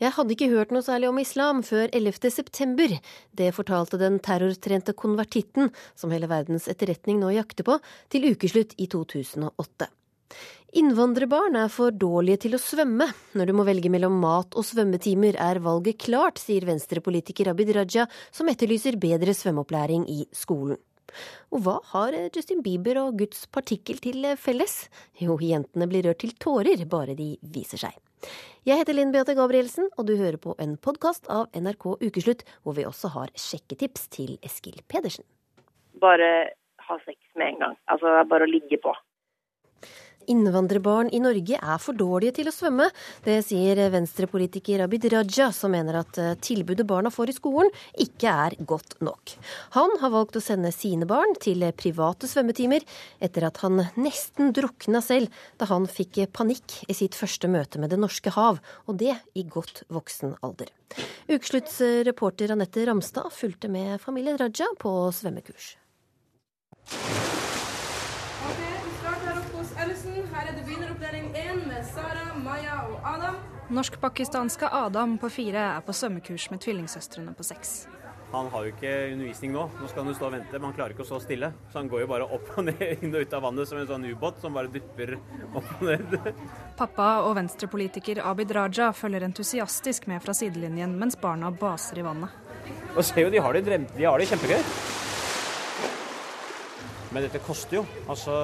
Jeg hadde ikke hørt noe særlig om islam før 11. september. Det fortalte den terrortrente konvertitten, som hele verdens etterretning nå jakter på, til ukeslutt i 2008. Innvandrerbarn er for dårlige til å svømme. Når du må velge mellom mat og svømmetimer, er valget klart, sier venstrepolitiker Abid Raja, som etterlyser bedre svømmeopplæring i skolen. Og hva har Justin Bieber og Guds partikkel til felles? Jo, jentene blir rørt til tårer bare de viser seg. Jeg heter Linn Beate Gabrielsen, og du hører på en podkast av NRK Ukeslutt, hvor vi også har sjekketips til Eskil Pedersen. Bare ha sex med en gang. Altså, bare å ligge på. Innvandrerbarn i Norge er for dårlige til å svømme. Det sier venstrepolitiker Abid Raja, som mener at eh, tilbudet barna får i skolen ikke er godt nok. Han har valgt å sende sine barn til private svømmetimer, etter at han nesten drukna selv da han fikk panikk i sitt første møte med Det norske hav, og det i godt voksen alder. Ukeslutts reporter Anette Ramstad fulgte med familien Raja på svømmekurs. Norsk-pakistanske Adam på fire er på svømmekurs med tvillingsøstrene på seks. Han har jo ikke undervisning nå. Nå skal han jo stå og vente, men han klarer ikke å stå stille. Så han går jo bare opp og ned, inn og ut av vannet som en sånn ubåt som bare dypper opp og ned. Pappa og venstrepolitiker Abid Raja følger entusiastisk med fra sidelinjen mens barna baser i vannet. Og se jo, de har det, de har det kjempegøy. Men dette koster jo. Altså,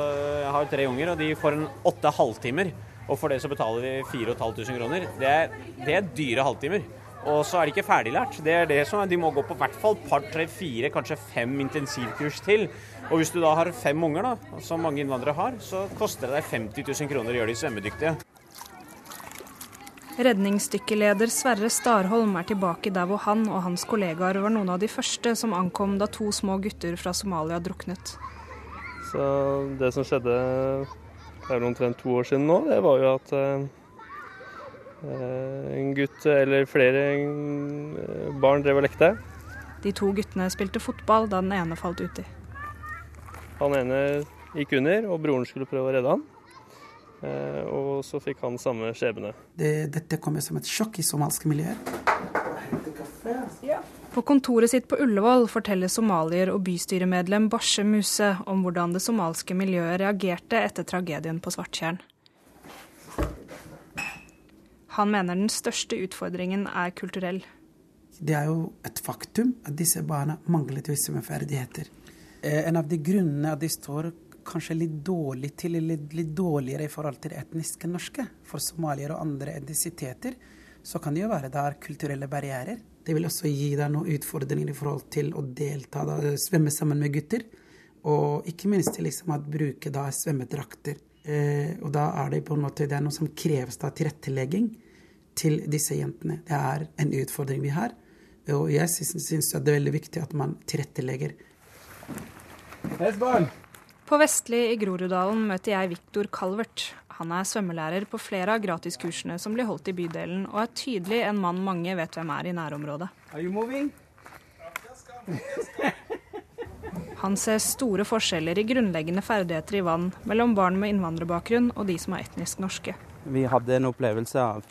jeg har tre unger, og de får en åtte halvtimer. Og for det så betaler vi 4500 kroner. Det er, det er dyre halvtimer. Og så er de ikke ferdiglært. Det er det som er, De må gå på hvert fall par, tre, fire, kanskje fem intensivkurs til. Og hvis du da har fem unger, da, som mange innvandrere har, så koster det deg 50 000 kroner å gjøre de svømmedyktige. Redningsdykkerleder Sverre Starholm er tilbake der hvor han og hans kollegaer var noen av de første som ankom da to små gutter fra Somalia druknet. Så det som skjedde det er omtrent to år siden nå, det var jo at eh, en gutt eller flere eh, barn drev og lekte. De to guttene spilte fotball da den ene falt uti. Han ene gikk under, og broren skulle prøve å redde han. Eh, og så fikk han samme skjebne. Det, dette kom som et sjokk i somalske miljøer. Ja. På kontoret sitt på Ullevål forteller somalier og bystyremedlem Bashe Muse om hvordan det somalske miljøet reagerte etter tragedien på Svarttjern. Han mener den største utfordringen er kulturell. Det er jo et faktum at disse barna manglet visse ferdigheter. Eh, en av de grunnene at de står kanskje litt dårlig til, eller litt dårligere i forhold til etniske norske, for somalier og andre etnisiteter, så kan det jo være der kulturelle barrierer. Det vil også gi deg noen utfordringer i forhold til å delta, da, svømme sammen med gutter. Og ikke minst til liksom, å bruke da, svømmedrakter. Eh, og da er det på en måte det er noe som kreves da, tilrettelegging til disse jentene. Det er en utfordring vi har. Og jeg syns det er veldig viktig at man tilrettelegger. På Vestli i Groruddalen møter jeg Viktor Calvert. Han er svømmelærer på flere av gratiskursene som blir holdt i bydelen, og er tydelig en mann mange vet hvem er i nærområdet. Han ser store forskjeller i grunnleggende ferdigheter i vann mellom barn med innvandrerbakgrunn og de som er etnisk norske. Vi hadde en opplevelse av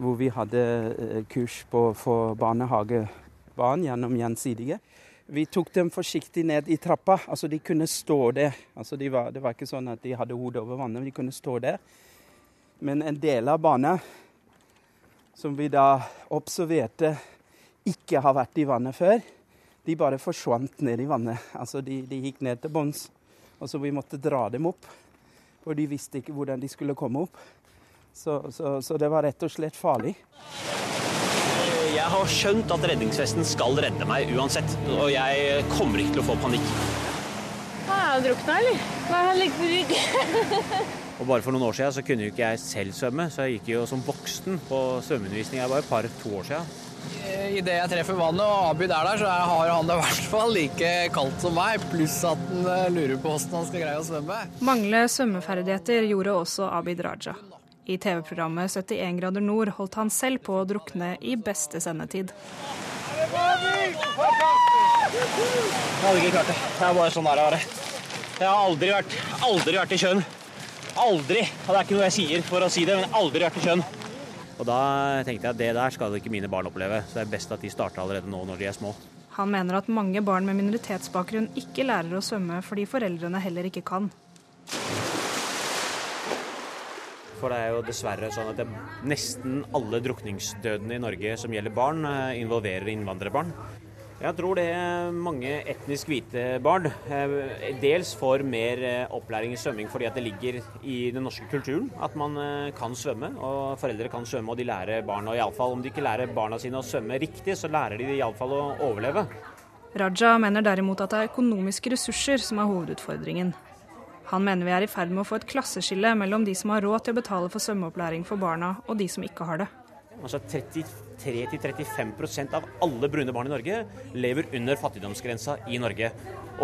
hvor vi hadde eh, kurs på, for barnehagebarn gjennom Gjensidige. Vi tok dem forsiktig ned i trappa. Altså, de kunne stå der. Altså, de var, det var ikke sånn at de hadde hodet over vannet, men de kunne stå der. Men en del av banen som vi da observerte ikke har vært i vannet før, de bare forsvant ned i vannet. Altså, de, de gikk ned til bunns. Og så vi måtte dra dem opp. For de visste ikke hvordan de skulle komme opp. Så, så, så det var rett og slett farlig. Jeg har skjønt at redningsvesten skal redde meg uansett, og jeg kommer ikke til å få panikk. Er jeg drukna, eller? Hva er rygg? og bare for noen år siden så kunne jo ikke jeg selv svømme, så jeg gikk jo som voksen på svømmeundervisning. Jeg var et par-to år siden. Idet jeg treffer vannet og Abid er der, så har han det i hvert fall like kaldt som meg, pluss at han eh, lurer på hvordan han skal greie å svømme. Manglende svømmeferdigheter gjorde også Abid Raja. I TV-programmet 71 grader nord holdt han selv på å drukne i beste sendetid. Jeg hadde ikke klart det. Det er bare sånn der jeg har. Jeg har aldri vært, aldri vært i sjøen. Aldri. Og det er ikke noe jeg sier for å si det, men aldri vært i sjøen. Og da tenkte jeg at det der skal ikke mine barn oppleve, så det er best at de starter allerede nå når de er små. Han mener at mange barn med minoritetsbakgrunn ikke lærer å svømme fordi foreldrene heller ikke kan. For det er jo dessverre sånn at nesten alle drukningsdødene i Norge som gjelder barn, eh, involverer innvandrerbarn. Jeg tror det er mange etnisk hvite barn eh, dels får mer eh, opplæring i svømming fordi at det ligger i den norske kulturen at man kan svømme. Og foreldre kan svømme, og de lærer barna iallfall Om de ikke lærer barna sine å svømme riktig, så lærer de iallfall å overleve. Raja mener derimot at det er økonomiske ressurser som er hovedutfordringen. Han mener vi er i ferd med å få et klasseskille mellom de som har råd til å betale for svømmeopplæring for barna, og de som ikke har det. Altså 33-35% av alle brune barn i Norge lever under fattigdomsgrensa i Norge.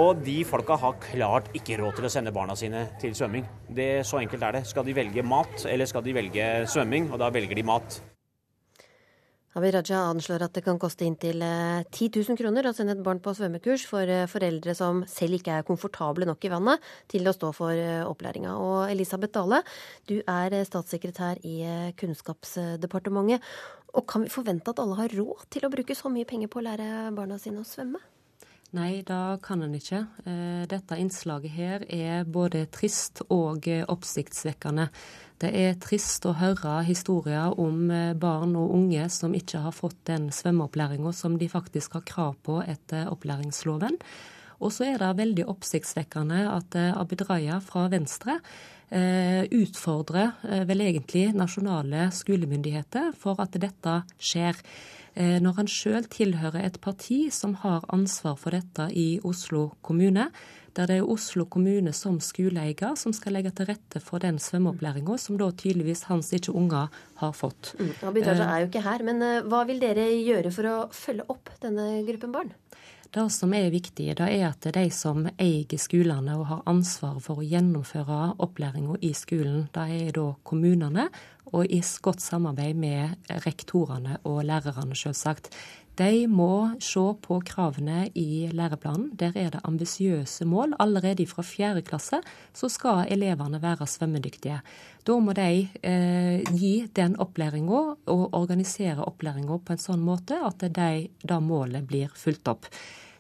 Og de folka har klart ikke råd til å sende barna sine til svømming. Det, så enkelt er det. Skal de velge mat, eller skal de velge svømming? Og da velger de mat. Abid Raja anslår at det kan koste inntil 10 eh, 000 kroner å sende et barn på svømmekurs for eh, foreldre som selv ikke er komfortable nok i vannet til å stå for eh, opplæringa. Og Elisabeth Dale, du er statssekretær i Kunnskapsdepartementet. Og kan vi forvente at alle har råd til å bruke så mye penger på å lære barna sine å svømme? Nei, da kan en ikke. Dette innslaget her er både trist og oppsiktsvekkende. Det er trist å høre historier om eh, barn og unge som ikke har fått den svømmeopplæringa som de faktisk har krav på etter opplæringsloven. Og så er det veldig oppsiktsvekkende at eh, Abid Raja fra Venstre eh, utfordrer vel egentlig nasjonale skolemyndigheter for at dette skjer. Når han sjøl tilhører et parti som har ansvar for dette i Oslo kommune, der det er Oslo kommune som skoleeier som skal legge til rette for den svømmeopplæringa som da tydeligvis hans ikke unger har fått. Mm, Abid Raja er jo ikke her, men eh, hva vil dere gjøre for å følge opp denne gruppen barn? Det som er viktig, det er at de som eier skolene og har ansvar for å gjennomføre opplæringa i skolen, det er da kommunene, og i godt samarbeid med rektorene og lærerne, selvsagt. De må se på kravene i læreplanen. Der er det ambisiøse mål. Allerede fra fjerde klasse så skal elevene være svømmedyktige. Da må de eh, gi den opplæringa og organisere opplæringa på en sånn måte at de, da målet blir fulgt opp.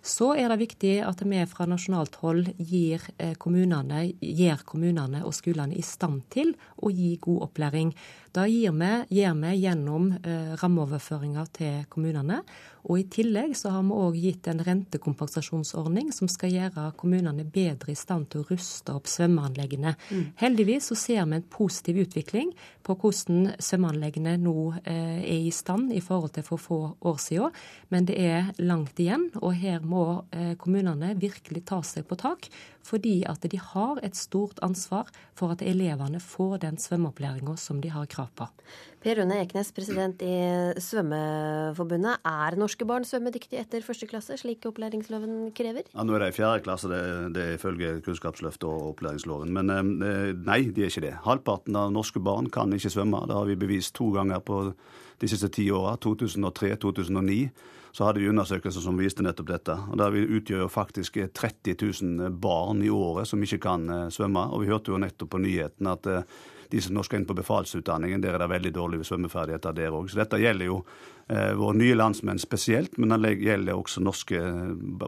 Så er det viktig at vi fra nasjonalt hold gir eh, kommunene, gjør kommunene og skolene i stand til å gi god opplæring. Da gir vi, gir vi gjennom eh, rammeoverføringer til kommunene. Og I tillegg så har vi òg gitt en rentekompensasjonsordning som skal gjøre kommunene bedre i stand til å ruste opp svømmeanleggene. Mm. Heldigvis så ser vi en positiv utvikling på hvordan svømmeanleggene nå eh, er i stand i forhold til for få år siden. Men det er langt igjen, og her må eh, kommunene virkelig ta seg på tak fordi at de har et stort ansvar for at elevene får den svømmeopplæringa som de har krav på. Per Rune Eknes, president i Svømmeforbundet. Er norske barn svømmedyktige etter første klasse, slik opplæringsloven krever? Ja, Nå er det i fjerde klasse, det, det er ifølge Kunnskapsløftet og opplæringsloven. Men eh, nei, de er ikke det. Halvparten av norske barn kan ikke svømme. Det har vi bevist to ganger på de siste ti åra. 2003-2009 så hadde vi undersøkelser som viste nettopp dette. Og Der vi utgjør jo faktisk 30 000 barn i året som ikke kan eh, svømme. Og vi hørte jo nettopp på nyheten at eh, de som nå skal inn på befalsutdanningen, der er det veldig dårlige svømmeferdigheter der òg. Så dette gjelder jo våre nye landsmenn spesielt, men det gjelder også norske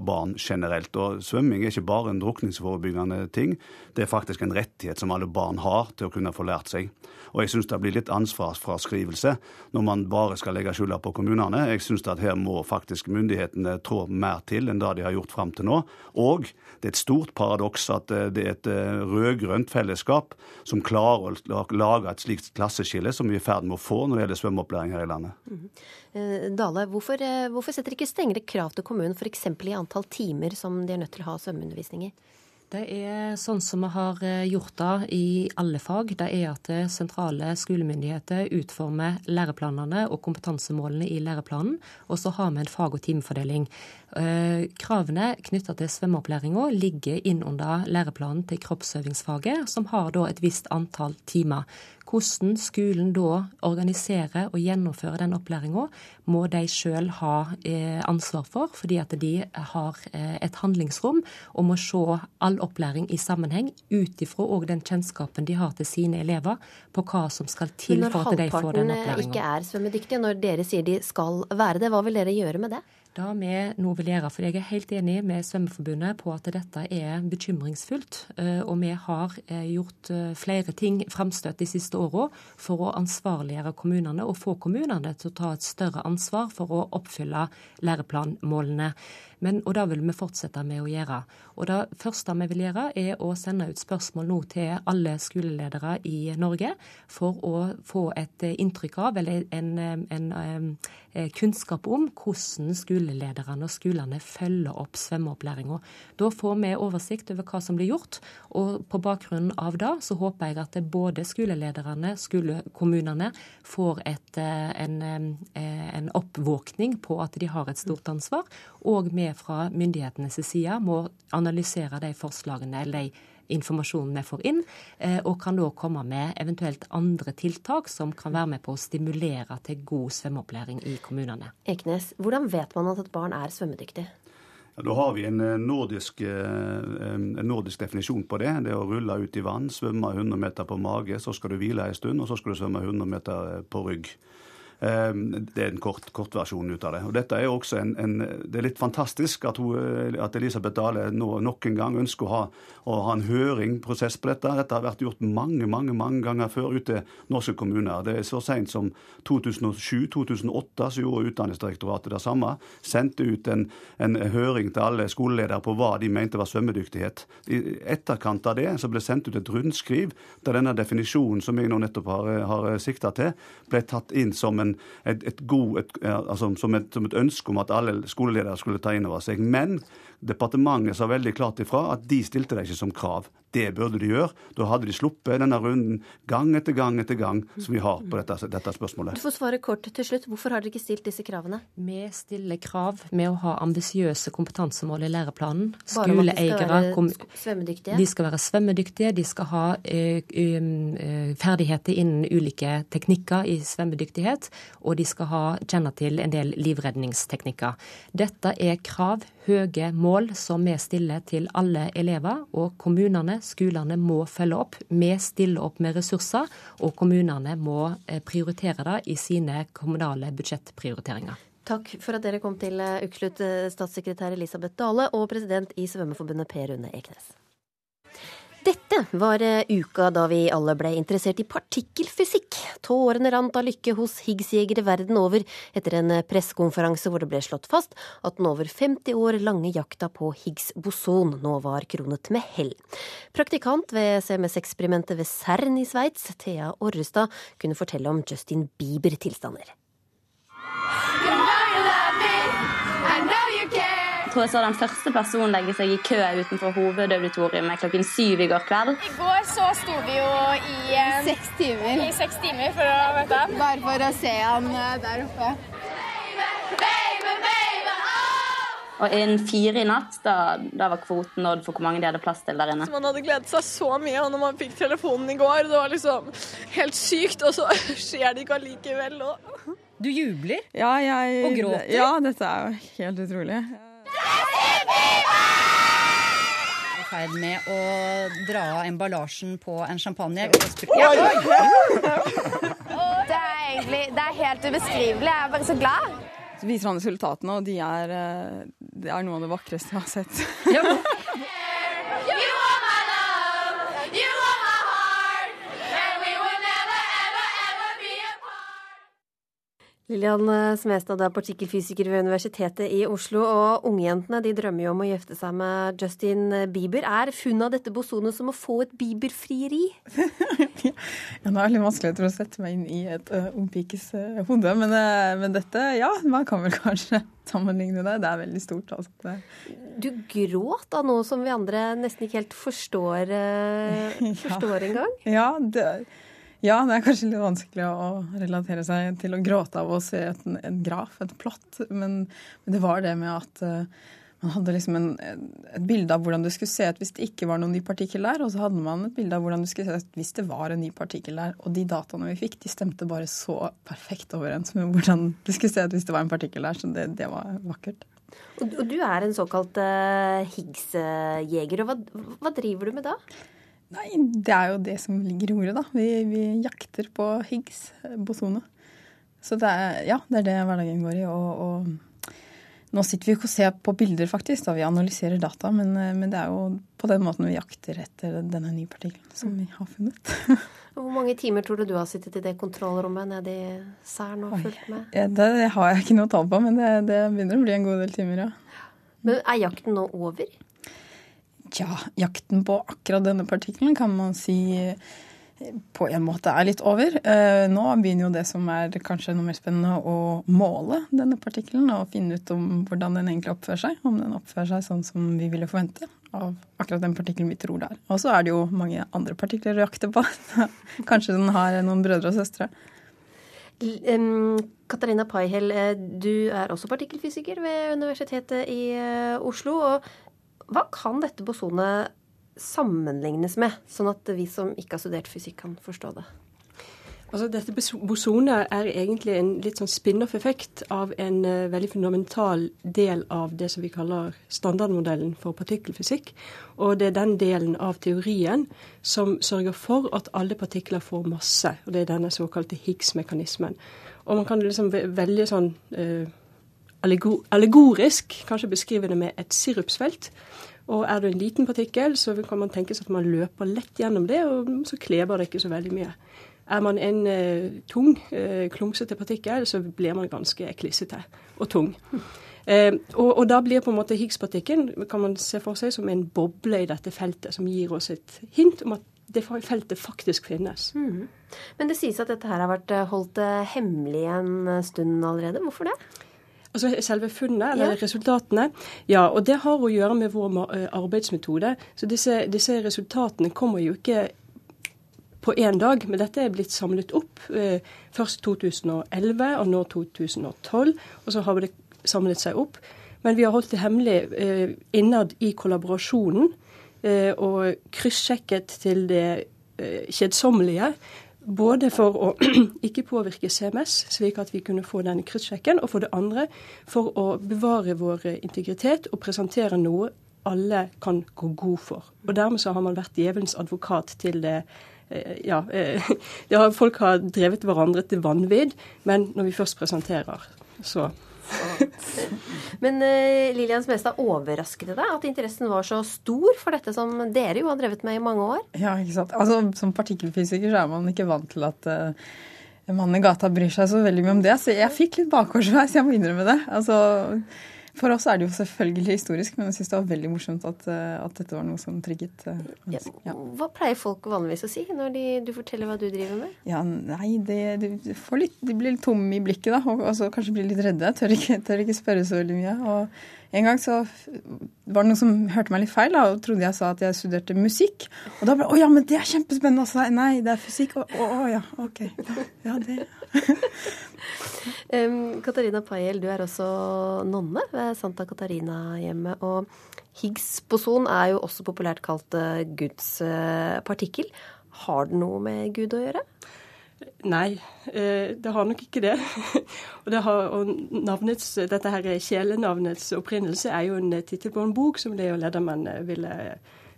barn generelt. Og svømming er ikke bare en drukningsforebyggende ting, det er faktisk en rettighet som alle barn har til å kunne få lært seg. Og jeg syns det blir litt ansvarsfraskrivelse når man bare skal legge skylda på kommunene. Jeg syns at her må faktisk myndighetene trå mer til enn det de har gjort fram til nå. Og det er et stort paradoks at eh, det er et eh, rød-grønt fellesskap som klarer å lage et slikt klasseskille som vi er i ferd med å få når det gjelder svømmeopplæring her i landet. -hmm. Dale, hvorfor, hvorfor setter ikke strengere krav til kommunen f.eks. i antall timer som de er nødt til å ha svømmeundervisning i? Det er sånn som vi har eh, gjort det i alle fag. Det er at eh, sentrale skolemyndigheter utformer læreplanene og kompetansemålene i læreplanen. Og så har vi en fag- og timefordeling. Eh, kravene knytta til svømmeopplæringa ligger inn under læreplanen til kroppsøvingsfaget, som har da et visst antall timer. Hvordan skolen da organiserer og gjennomfører den opplæringa, må de sjøl ha eh, ansvar for, fordi at de har eh, et handlingsrom og må se all opplæring i sammenheng ut ifra den kjennskapen de har til sine elever, på hva som skal til for at de får den opplæringa. Når halvparten ikke er svømmedyktige, når dere sier de skal være det, hva vil dere gjøre med det? Da vi nå vil gjøre, for Jeg er helt enig med Svømmeforbundet på at dette er bekymringsfullt. Eh, og vi har eh, gjort eh, flere ting framstøt de siste åra for å ansvarliggjøre kommunene og få kommunene til å ta et større ansvar for å oppfylle læreplanmålene. Men, og det vil vi fortsette med å gjøre. Og Det første vi vil gjøre, er å sende ut spørsmål nå til alle skoleledere i Norge for å få et inntrykk av, eller en, en, en kunnskap om, hvordan skolelederne og skolene følger opp svømmeopplæringa. Da får vi oversikt over hva som blir gjort, og på bakgrunn av det så håper jeg at både skolelederne, skolekommunene, får et, en, en oppvåkning på at de har et stort ansvar, og vi fra myndighetenes side må analysere de forslagene eller de informasjonen vi får inn, eh, og kan da komme med eventuelt andre tiltak som kan være med på å stimulere til god svømmeopplæring i kommunene. Eknes, hvordan vet man at et barn er svømmedyktig? Ja, da har vi en eh, nordisk, eh, en nordisk, definisjon på det. Det er å rulle ut i vann, svømme 100 meter på mage, så skal du hvile en stund, og så skal du svømme 100 meter på rygg. Ehm, det er en kort, kort versjon ut av det. Og dette er også en, en Det er litt fantastisk at, hun, at Elisabeth Dale nå nok en gang ønsker å ha, å ha en høringprosess på dette. Dette har vært gjort mange mange, mange ganger før ute i norske kommuner. Det er så seint som 2007-2008 så gjorde Utdanningsdirektoratet det samme. Sendte ut en, en, høring til alle skoleledere på hva de mente var svømmedyktighet. I etterkant av det så ble sendt ut et rundskriv der denne definisjonen som jeg nå nettopp har, har sikta til, ble tatt inn som en et, et god, et, altså, som, som, et, ønske om at alle skoleledere skulle ta inn over seg. Men departementet sa veldig klart ifra at de stilte det ikke som krav. Det burde de gjøre. Da hadde de sluppet denne runden gang etter gang etter gang som vi har på dette, dette spørsmålet. Du får svare kort til slutt. Hvorfor har dere ikke stilt disse kravene? Vi stiller krav med å ha ambisiøse kompetansemål i læreplanen. Skoleeiere de skal være svømmedyktige. De skal ha uh, ferdigheter innen ulike teknikker i svømmedyktighet. Og de skal ha, kjenne til en del livredningsteknikker. Dette er krav, høye mål, som vi stiller til alle elever. Og kommunene Skolene må følge opp. Vi stiller opp med ressurser, og kommunene må eh, prioritere det i sine kommunale budsjettprioriteringer. Takk for at dere kom til eh, ukeslutt, eh, statssekretær Elisabeth Dale og president i Svømmeforbundet Per Rune Eknes. Dette var eh, uka da vi alle ble interessert i partikkelfysikk. Tårene rant av lykke hos Higgs-jegere verden over etter en eh, pressekonferanse hvor det ble slått fast at den over 50 år lange jakta på Higgs-boson nå var kronet med hell. Praktikant ved CMS-eksperimentet ved CERN i Sveits, Thea Orrestad, kunne fortelle om Justin Bieber-tilstander. Tror jeg så den første personen legge seg i kø utenfor hovedauditoriet klokken syv i går kveld. I går så sto vi jo i eh, seks timer. I seks timer for å vet du. Bare for å se han eh, der oppe. Og innen fire i natt, da, da, var kvoten nådd for hvor mange de hadde plass til der inne. Man hadde gledet seg så mye, og når man fikk telefonen i går, det var liksom helt sykt, og så skjer det ikke allikevel. Og... Du jubler? Ja, jeg, og gråter? Ja, dette er jo helt utrolig ferd med å dra av emballasjen på en champagne. Ja. Det er egentlig det er helt ubeskrivelig. Jeg er bare så glad. Så viser han resultatene, og de er, eh, det er noe av det vakreste jeg har sett. Ja. Lillian Smestad er partikkelfysiker ved Universitetet i Oslo. Og ungjentene de drømmer jo om å gifte seg med Justin Bieber. Er funnet av dette bosonet som å få et Bieber-frieri? ja, det er veldig vanskelig å sette meg inn i et uh, ungpikes uh, hode. Men, uh, men, dette, ja, man kan vel kanskje sammenligne det. Det er veldig stort. Altså. Du gråt av noe som vi andre nesten ikke helt forstår, uh, forstår ja. engang? Ja, det ja, det er kanskje litt vanskelig å relatere seg til å gråte av å se et, en graf, et plott. Men, men, det var det med at uh, man hadde liksom en, et bilde av hvordan det skulle se ut hvis det ikke var noen ny partikkel der, og så hadde man et bilde av hvordan det skulle se ut hvis det var en ny partikkel der. Og de dataene vi fikk, de stemte bare så perfekt overens med hvordan det skulle se ut hvis det var en partikkel der. Så det, det var vakkert. Og, du er en såkalt uh, Higgs-jeger. og hva, hva, driver du med da? Nei, Det er jo det som ligger i ordet, da. Vi, vi jakter på Higgs bosone. Så det er, ja, det er det hverdagen går i. og, og nå sitter vi ikke og ser på bilder, faktisk, da vi analyserer data, men, eh, men, det er jo på den måten vi jakter etter denne nye partikkelen som vi har funnet. Hvor mange timer tror du du har sittet i det kontrollrommet nede i Cern og fulgt med? Ja, det har jeg ikke noe tall på, men det, det, begynner å bli en god del timer, ja. Men er jakten nå over? Ja, jakten på akkurat denne partikkelen kan man si på en måte er litt over. Eh, nå begynner jo det som er kanskje noe mer spennende, å måle denne partikkelen og finne ut om hvordan den egentlig oppfører seg. Om den oppfører seg sånn som vi ville forvente av akkurat den partikkelen vi tror det er. Og så er det jo mange andre partikler å jakte på. kanskje den har noen brødre og søstre. Katarina Paihel, eh, du er også partikkelfysiker ved Universitetet i eh, Oslo. og Hva kan dette bosonet sammenlignes med, sånn at vi som ikke har studert fysikk, kan forstå det? Altså, dette bosonet er egentlig en litt sånn spin-off-effekt av en uh, veldig fundamental del av det som vi kaller standardmodellen for partikkelfysikk. Og det er den delen av teorien som sørger for at alle partikler får masse. Og det er denne såkalte Higgs-mekanismen. Og man kan liksom veldig sånn uh, allegorisk kanskje beskrive det med et sirupsfelt. Og er det en liten partikkel, så kan man tenke seg at man løper lett gjennom det, og så kleber det ikke så veldig mye. Er man en eh, tung, eh, klumsete partikkel, så blir man ganske klissete og tung. Eh, og, og, da blir på en måte Higgs-partikken kan man se for seg som en boble i dette feltet, som gir oss et hint om at det feltet faktisk finnes. Mm. Men det sies at dette her har vært holdt hemmelig en stund allerede. Hvorfor det? Altså selve funnet, eller ja. resultatene. Ja, og det har å gjøre med vår eh, arbeidsmetode. Så disse, disse resultatene kommer jo ikke på én dag, men dette er blitt samlet opp. Eh, først 2011 og nå 2012. Og så har det samlet seg opp. Men vi har holdt det hemmelig eh, innad i kollaborasjonen og kryssjekket til det kjedsommelige både for å ikke påvirke CMS, slik at vi kunne få denne kryssjekken, og for det andre for å bevare vår integritet og presentere noe alle kan gå god for. Og Dermed så har man vært djevelens advokat til det. Eh, ja, eh, har, Folk har drevet hverandre til vanvidd, men når vi først presenterer, så Men uh, Lillian Smestad, overrasket det deg at interessen var så stor for dette som dere jo har drevet med i mange år? Ja, ikke sant. Altså, Som partikkelfysiker så er man ikke vant til at uh, mannen i gata bryr seg så veldig mye om det. Så jeg fikk litt bakgårdsveis, jeg må innrømme det. Altså, for oss er det jo selvfølgelig historisk, men jeg syns det var veldig morsomt at, eh, at, dette var noe som trigget ja, Hva pleier folk vanligvis å si når de, du forteller hva du driver med? Ja, Nei, det, de, litt, de blir litt tomme i blikket, da, og, og så kanskje blir litt redde. Tør ikke, tør ikke spørre så veldig mye. og en gang så var det noen som hørte meg litt feil da, og trodde jeg sa at jeg studerte musikk. Og da ble 'Å ja, men det er kjempespennende'. Altså. Nei, det er fysikk. Å, å, ja, OK. Ja, det um, Katarina Payel, du er også nonne ved Santa Katarina-hjemmet. Og Higgs-boson er jo også populært kalt uh, Guds uh, partikkel. Har det noe med Gud å gjøre? Nei, eh, det har nok ikke det. og, det har, og navnets, dette her kjælenavnets opprinnelse er jo en eh, tittel på en bok som Leo Ledermann eh, ville,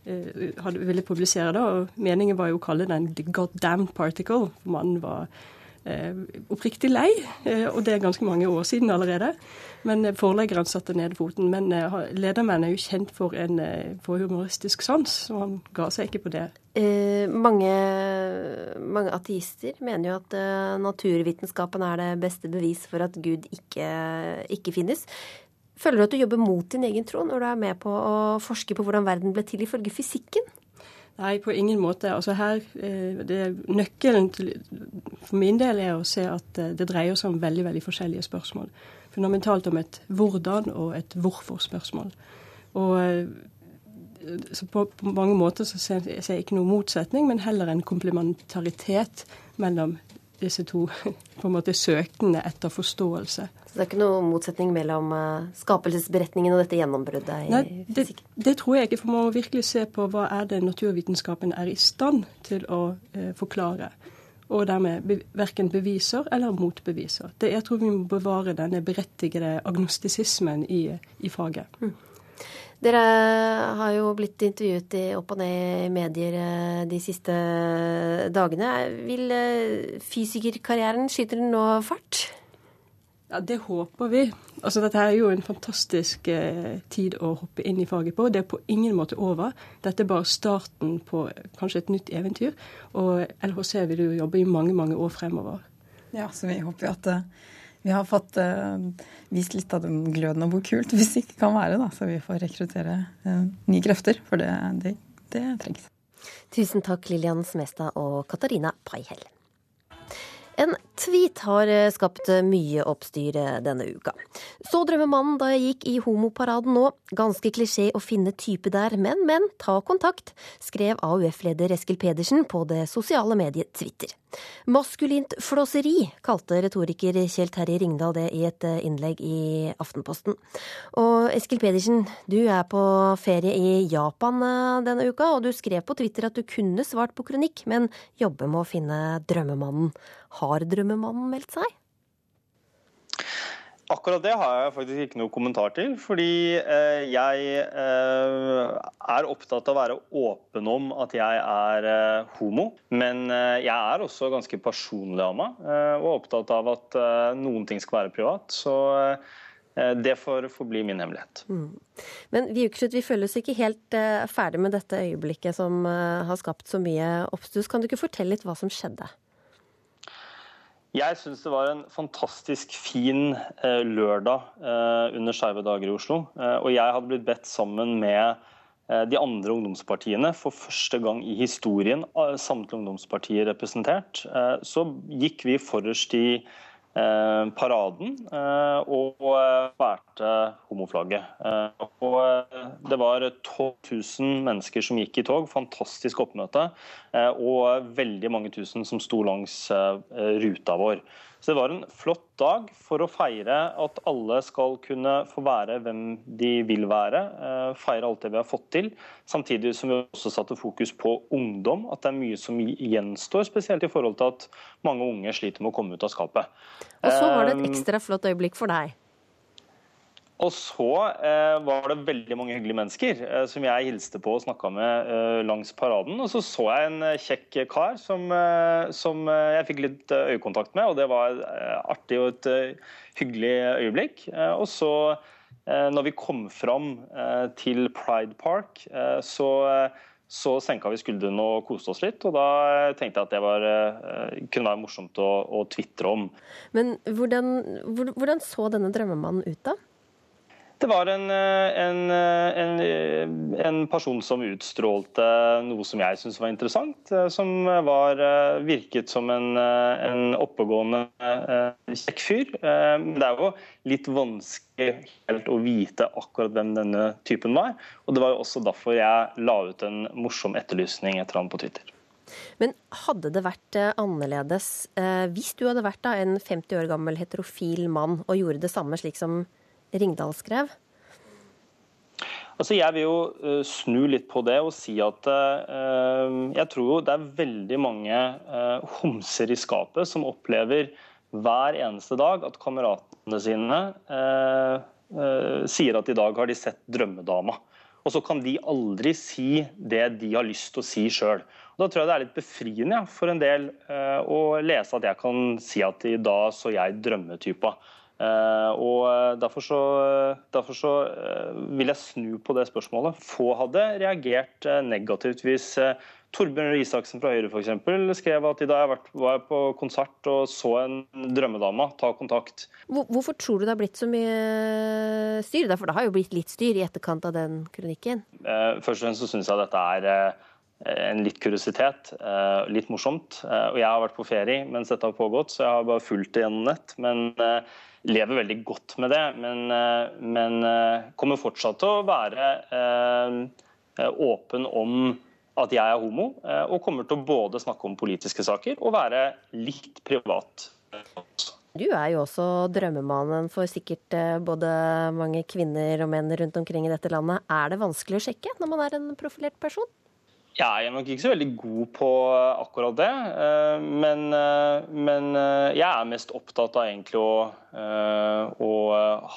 ville publisere. da, og Meningen var jo å kalle den 'The Goddamn Particle'. for Mannen var oppriktig lei, og det er ganske mange år siden allerede. Men eh, forleggeren satte ned foten. Men eh, Ledermann er jo kjent for en for humoristisk sans, så han ga seg ikke på det. Eh, mange, mange, ateister mener jo at uh, naturvitenskapen er det beste bevis for at Gud ikke, ikke finnes. Føler du at du jobber mot din egen tro når du er med på å forske på hvordan verden ble til ifølge fysikken? Nei, på ingen måte. Altså her, eh, det, Nøkkelen til, for min del er å se at eh, det dreier seg om veldig veldig forskjellige spørsmål. Fundamentalt om et hvordan- og et hvorfor-spørsmål. Og eh, så på, på, mange måter så ser jeg ikke noen motsetning, men heller en komplementaritet mellom disse to på en måte søkende etter forståelse. Så det er ikke noen motsetning mellom uh, skapelsesberetningen og dette gjennombruddet i Nei, det, det, tror jeg ikke, for man må virkelig se på hva er det naturvitenskapen er i stand til å eh, forklare. Og dermed verken beviser eller motbeviser. Det, jeg tror vi må bevare denne berettigede agnostisismen i, i faget. Mm. Dere har jo blitt intervjuet i opp og ned i medier eh, de siste dagene. Vil fysikerkarrieren fysikerkarrieren skyte nå fart? Ja, Det håper vi. Altså, Dette er jo en fantastisk eh, tid å hoppe inn i faget på. Det er på ingen måte over. Dette er bare starten på kanskje et nytt eventyr. Og LHC vil jo jobbe i mange, mange år fremover. Ja, så vi håper jo at vi har fått uh, vist litt av den gløden og hvor kult hvis det ikke kan være, da, så vi får rekruttere uh, nye krefter. For det, det, det trengs. Tusen takk, Lillian Smestad og Katarina Paihell. En tweet har eh, skapt mye oppstyr eh, denne uka. Så drømmer mannen da jeg gikk i homoparaden nå. Ganske klisjé å finne type der, men, men, ta kontakt, skrev AUF-leder Eskil Pedersen på det sosiale mediet Twitter. Maskulint flåseri, kalte retoriker Kjell Terje Ringdal det i et eh, innlegg i Aftenposten. Og Eskil Pedersen, du er på ferie i Japan denne uka, og du skrev på Twitter at du kunne svart på kronikk, men jobber med å finne drømmemannen. Har drømmemannen meldt seg? Akkurat det har jeg faktisk ikke noe kommentar til. Fordi eh, jeg eh, er opptatt av å være åpen om at jeg er eh, homo. Men jeg er også ganske personlig av meg, eh, og opptatt av at noen ting skal være privat. Så det får forbli min hemmelighet. Mm. Men vi, vi føler oss ikke helt ferdig med dette øyeblikket som har skapt så mye oppstuss. Kan du ikke fortelle litt hva som skjedde? Jeg syns det var en fantastisk fin eh, lørdag eh, under Skeive dager i Oslo. Eh, og jeg hadde blitt bedt sammen med eh, de andre ungdomspartiene for første gang i historien, eh, samtlige ungdomspartier representert. Eh, så gikk vi forrest i paraden eh, og bærte homoflagget. Eh, og det var 12 000 mennesker som gikk i tog, fantastisk oppmøte, og veldig mange tusen som sto langs ruta vår. Så det var en flott dag for å feire at alle skal kunne få være hvem de vil være. Eh, feire alt det vi har fått til. Samtidig som vi også satte fokus på ungdom. At det er mye som gjenstår, spesielt i forhold til at mange unge sliter med å komme ut av skapet. Og så var det et eh, ekstra flott øyeblikk for deg. Og så eh, var det veldig mange hyggelige mennesker eh, som jeg hilste på og snakka med eh, langs paraden. Og så så jeg en eh, kjekk kar som, eh, som eh, jeg fikk litt øyekontakt med, og det var artig og et hyggelig øyeblikk. og så, når vi kom fram til Pride Park, så så senka vi skuldrene og koste oss litt. Og da tenkte jeg at det var, kunne være morsomt å, å tvitre om. Men hvordan, hvordan så denne drømmemannen ut, da? Det var en, eh, en, eh, en, eh, en, person som utstrålte noe som jeg syntes var interessant. Som var, virket som en, oppegående, kjekk fyr. Det er jo litt vanskelig helt å vite akkurat hvem denne typen var. Og det var jo også derfor jeg la ut en morsom etterlysning etter ham på Twitter. Men hadde det vært annerledes hvis du hadde vært en 50 år gammel heterofil mann og gjorde det samme slik som Ringdal skrev? Altså jeg vil jo uh, snu litt på det og si at uh, jeg tror jo det er veldig mange uh, homser i skapet som opplever hver eneste dag at kameratene sine sier at i dag har de sett drømmedama. Og så kan de aldri si det de har lyst til å si sjøl. Da tror jeg det er litt befriende ja, for en del å lese at jeg kan si at i dag så jeg drømmetypa. Eh, og eh, Derfor så, derfor så eh, vil jeg snu på det spørsmålet. Få hadde reagert negativt hvis Torbjørn Røe Isaksen fra Høyre for eksempel, skrev at i dag var jeg på konsert og så en drømmedame. Ta kontakt. Hvorfor tror du det har blitt så mye styr? For det har jo blitt litt styr i etterkant av den kronikken? Først og fremst så syns jeg dette er en litt kuriositet. Litt morsomt. Og jeg har vært på ferie mens dette har pågått, så jeg har bare fulgt det gjennom nett. Men lever veldig godt med det, men, eh, men eh, kommer fortsatt til å være eh, åpen om at jeg er homo, og kommer til å både snakke om politiske saker og være litt privat. Du er jo også drømmemannen for sikkert både mange kvinner og menn rundt omkring i dette landet. Er det vanskelig å sjekke når man er en profilert person? Jeg er nok ikke så veldig god på akkurat det. Eh, men, eh, men eh, jeg er mest opptatt av egentlig å, å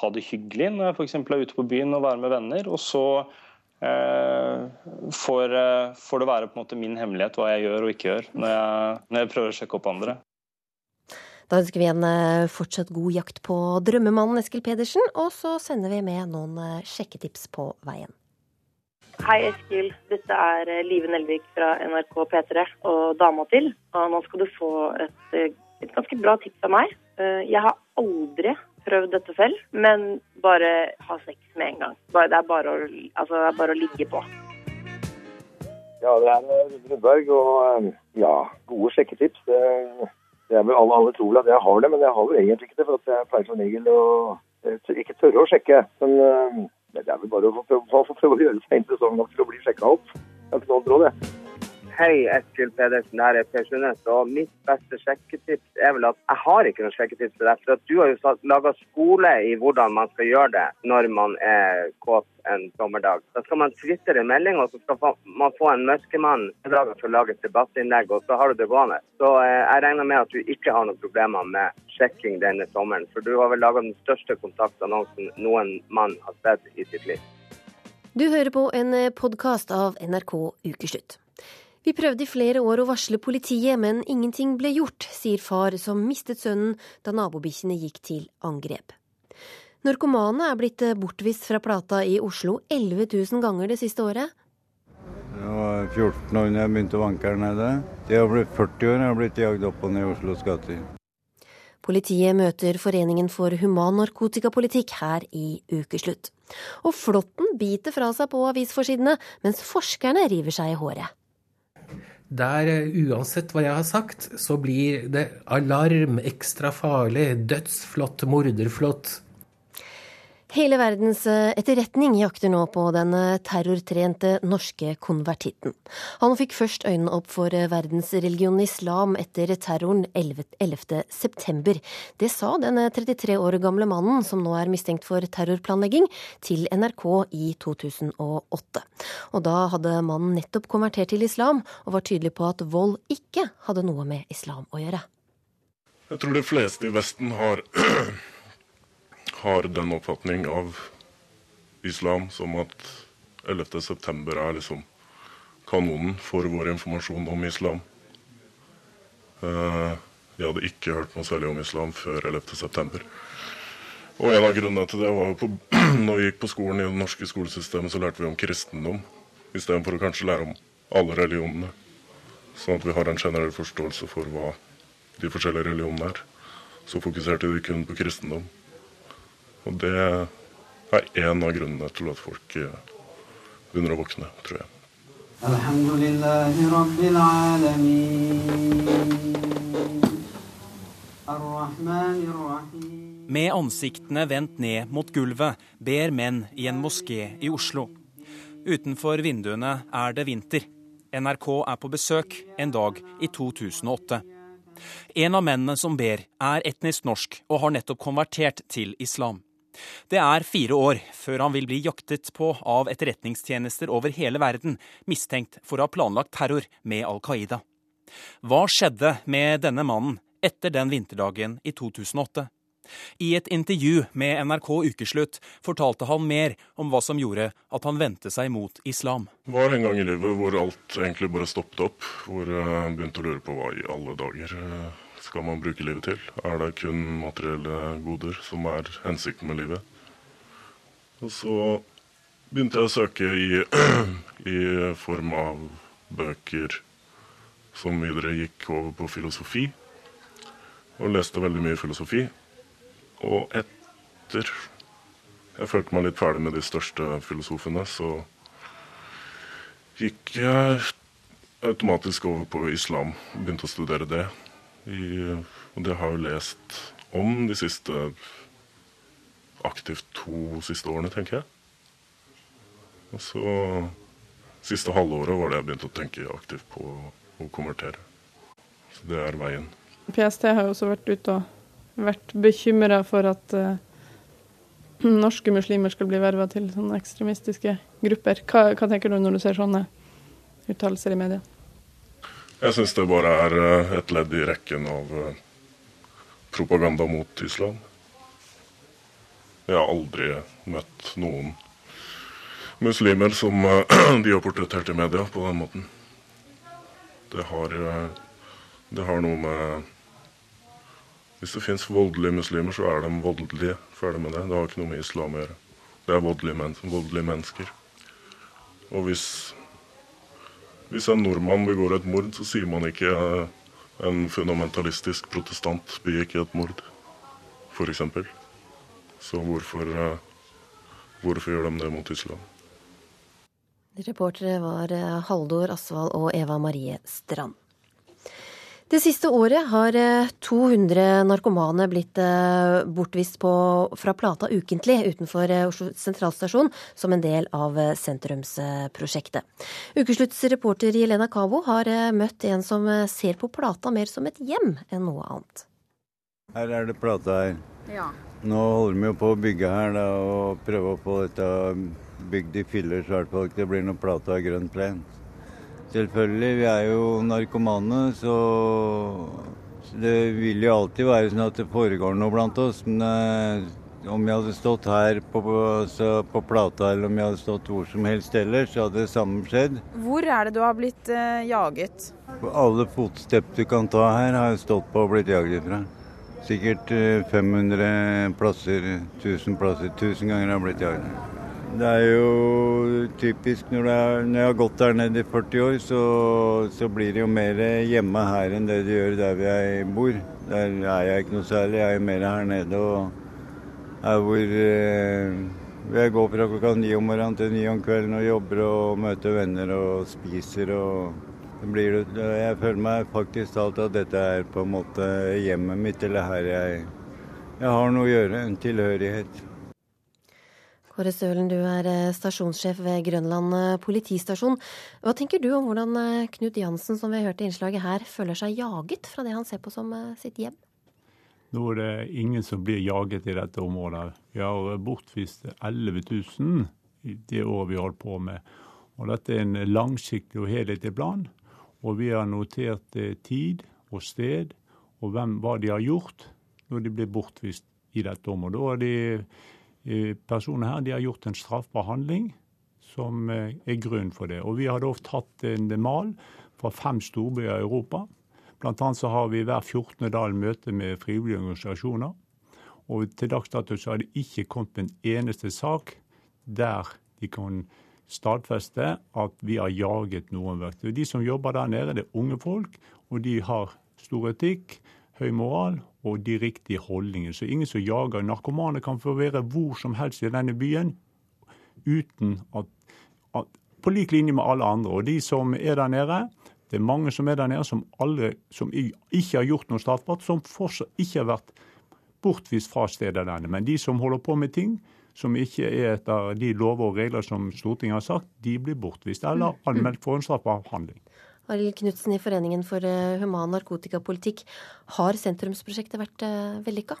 ha det hyggelig når jeg f.eks. er ute på byen og være med venner. Og så får, får, det være på en måte min hemmelighet hva jeg gjør og ikke gjør når jeg, når jeg prøver å sjekke opp andre. Da ønsker vi en fortsatt god jakt på drømmemannen Eskil Pedersen, og så sender vi med noen sjekketips på veien. Hei, Eskil. Dette er eh, Live Nelvik fra NRK P3 og dama til. Og nå skal du få et, eh, et, ganske bra tips av meg. Eh, jeg har aldri prøvd dette selv, men bare ha sex med en gang. Det er bare å, altså, det er bare å ligge på. Ja, det er Rudberg, og ja, gode sjekketips. Det, det er vel alle, alle tror at jeg har det, men jeg har vel egentlig ikke det. For jeg pleier som regel å ikke tørre å sjekke. Men det er vel bare å få prøve, å gjøre seg interessant nok til å bli sjekka opp. Jeg noe annet råd, Hei, Eskil Pedersen. Her er Per Sundnes. Og mitt beste sjekketips er vel at jeg har ikke noe sjekketips til deg. For at du har jo laga skole i hvordan man skal gjøre det når man er kåt en sommerdag. Da skal man twitre en melding, og så skal man få en mørkemann til å lage et debattinnlegg, og så har du det gående. Så eh, jeg regner med at du ikke har noen problemer med sjekking denne sommeren. For du har vel laga den største kontaktannonsen noen mann har sett i sitt liv. Du hører på en podkast av NRK Ukeslutt. Vi prøvde i flere år å varsle politiet, men ingenting ble gjort, sier far som mistet sønnen da nabobikkjene gikk til angrep. Narkomane er blitt bortvist fra Plata i Oslo 11 000 ganger det siste året. Jeg var 14 år da jeg begynte å vanke her nede. Jeg har blitt 40 år jeg har blitt jagd opp og ned i Oslos gater. Politiet møter Foreningen for human narkotikapolitikk her i ukeslutt. Og flåtten biter fra seg på avisforsidene, mens forskerne river seg i håret. Der, eh, uansett hva jeg har sagt, så blir det alarm, ekstra farlig, dødsflott, morderflott. Hele verdens eh, etterretning jakter nå på den eh, terrortrente norske konvertitten. Han fikk først øynene opp for eh, verdensreligionen islam etter terroren 11. september. Det sa den 33 år gamle mannen, som nå er mistenkt for terrorplanlegging, til NRK i 2008. Og da hadde mannen nettopp konvertert til islam, og var tydelig på at vold ikke hadde noe med islam å gjøre. Jeg tror de fleste i Vesten har har den oppfatning av islam som at 11.9 er liksom kanonen for vår informasjon om islam. Uh, jeg hadde ikke hørt noe særlig om islam før 11.9. Og en av grunnene til det var jo på, når vi gikk på skolen i det norske skolesystemet, så lærte vi om kristendom istedenfor å kanskje lære om alle religionene. Sånn at vi har en generell forståelse for hva de forskjellige religionene er. Så fokuserte vi kun på kristendom. Og det er en av grunnene til at folk eh, begynner å våkne, tror jeg. Med ansiktene vendt ned mot gulvet ber menn i en moské i Oslo. Utenfor vinduene er det vinter. NRK er på besøk en dag i 2008. En av mennene som ber, er etnisk norsk og har nettopp konvertert til islam. Det er fire år før han vil bli jaktet på av etterretningstjenester over hele verden, mistenkt for å ha planlagt terror med Al Qaida. Hva skjedde med denne mannen etter den vinterdagen i 2008? I et intervju med NRK Ukeslutt fortalte han mer om hva som gjorde at han vendte seg mot islam. Det var en gang i livet hvor alt egentlig bare stoppet opp. Hvor jeg begynte å lure på hva i alle dager eh, skal man bruke livet til? Er det kun materielle goder som er hensikten med livet? Og så begynte jeg å søke i, i form av bøker som videre gikk over på filosofi. Og leste veldig mye filosofi. Og etter jeg følte meg litt ferdig med de største filosofene, så gikk jeg automatisk over på islam. Begynte å studere det. I, og det har jeg lest om de siste aktivt to siste årene, tenker jeg. Og så siste halvåret var det jeg begynte å tenke aktivt på å konvertere. Så det er veien. PST har jo også vært ute og vært bekymra for at uh, norske muslimer skal bli verva til sånne ekstremistiske grupper. Hva, hva, tenker du når du ser sånne uttalelser i media? Jeg syns det bare er uh, et ledd i rekken av uh, propaganda mot Tyskland. Jeg har aldri møtt noen muslimer som de har portrettert i media på den måten. Det har, det har noe med hvis det fins voldelige muslimer, så er de voldelige. Ferdig med det. Det har ikke noe med islam å gjøre. Det er voldelige, men voldelige mennesker. Og hvis, hvis en nordmann begår et mord, så sier man ikke eh, en fundamentalistisk protestant begikk et mord, f.eks. Så hvorfor, eh, hvorfor gjør de det mot islam? Reportere var eh, Haldor Asvald og Eva Marie Strand. Det siste året har 200 eh, narkomane blitt eh, bortvist på, fra Plata ukentlig utenfor eh, Oslo sentralstasjon som en del av sentrumsprosjektet. Ukeslutts reporter Jelena Cabo har møtt en som ser på Plata mer som et hjem enn noe annet. Her er det Plata her. Ja. Nå holder vi jo på å bygge her da, og prøve å få dette bygd i filler, så i det blir noe Plata grønn plen. Selvfølgelig. Vi er jo narkomane, så det vil jo alltid være sånn at det foregår noe blant oss. Men eh, om jeg hadde stått her på, på, på, Plata eller om jeg hadde stått hvor som helst ellers, så hadde det samme skjedd. Hvor er det du har blitt eh, jaget? Alle fotstepp du kan ta her, har jeg stått på og blitt jaget fra. Sikkert eh, 500 plasser, 1000 plasser. 1000 ganger har jeg blitt jaget. Det er jo typisk når, er, når, jeg har gått der nede i 40 år, så, så, blir det jo mer hjemme her enn det det gjør der jeg bor. Der er jeg ikke noe særlig. Jeg er jo mer her nede og er hvor eh, jeg går fra klokka ni om morgenen til ni om kvelden og jobber og møter venner og spiser. og blir Jeg føler meg faktisk talt at dette er på en måte hjemmet mitt, eller her jeg, jeg har noe å gjøre. En tilhørighet. Kåre Stølen, du er eh, stasjonssjef ved Grønland eh, politistasjon. Hva tenker du om hvordan eh, Knut Jansen, som vi har hørt i innslaget her, føler seg jaget fra det han ser på som sitt hjem? Nå er det ingen som blir jaget i dette området. Vi har bortvist 11 000 i det året vi har holdt på med. Og dette er en langsiktig og helhetlig plan. Og vi har notert tid og sted og hvem, hva de har gjort når de blir bortvist i dette området. Har de personene her de har gjort en straffbar handling som eh, er grunn for det. Og Vi har da tatt en mal fra fem storbyer i Europa. Blant annet så har vi hver 14. dag møte med frivillige organisasjoner. Og til dags dato så har det ikke kommet en eneste sak der de kan stadfeste at vi har jaget noen verktøy. De som jobber der nede, det er unge folk, og de har stor etikk høy moral og de riktige holdningene. Så ingen som jager narkomane kan få være hvor som helst i denne byen uten at, at På lik linje med alle andre. Og de som er der nede, det er mange som er der nede som, alle, som ikke har gjort noe straffbart, som fortsatt ikke har vært bortvist fra stedet denne. Men de som holder på med ting som ikke er etter de lover og regler som Stortinget har sagt, de blir bortvist eller anmeldt for en straffbar handling. Arild Knutsen i Foreningen for eh, human narkotikapolitikk. Har sentrumsprosjektet vært eh, vellykka?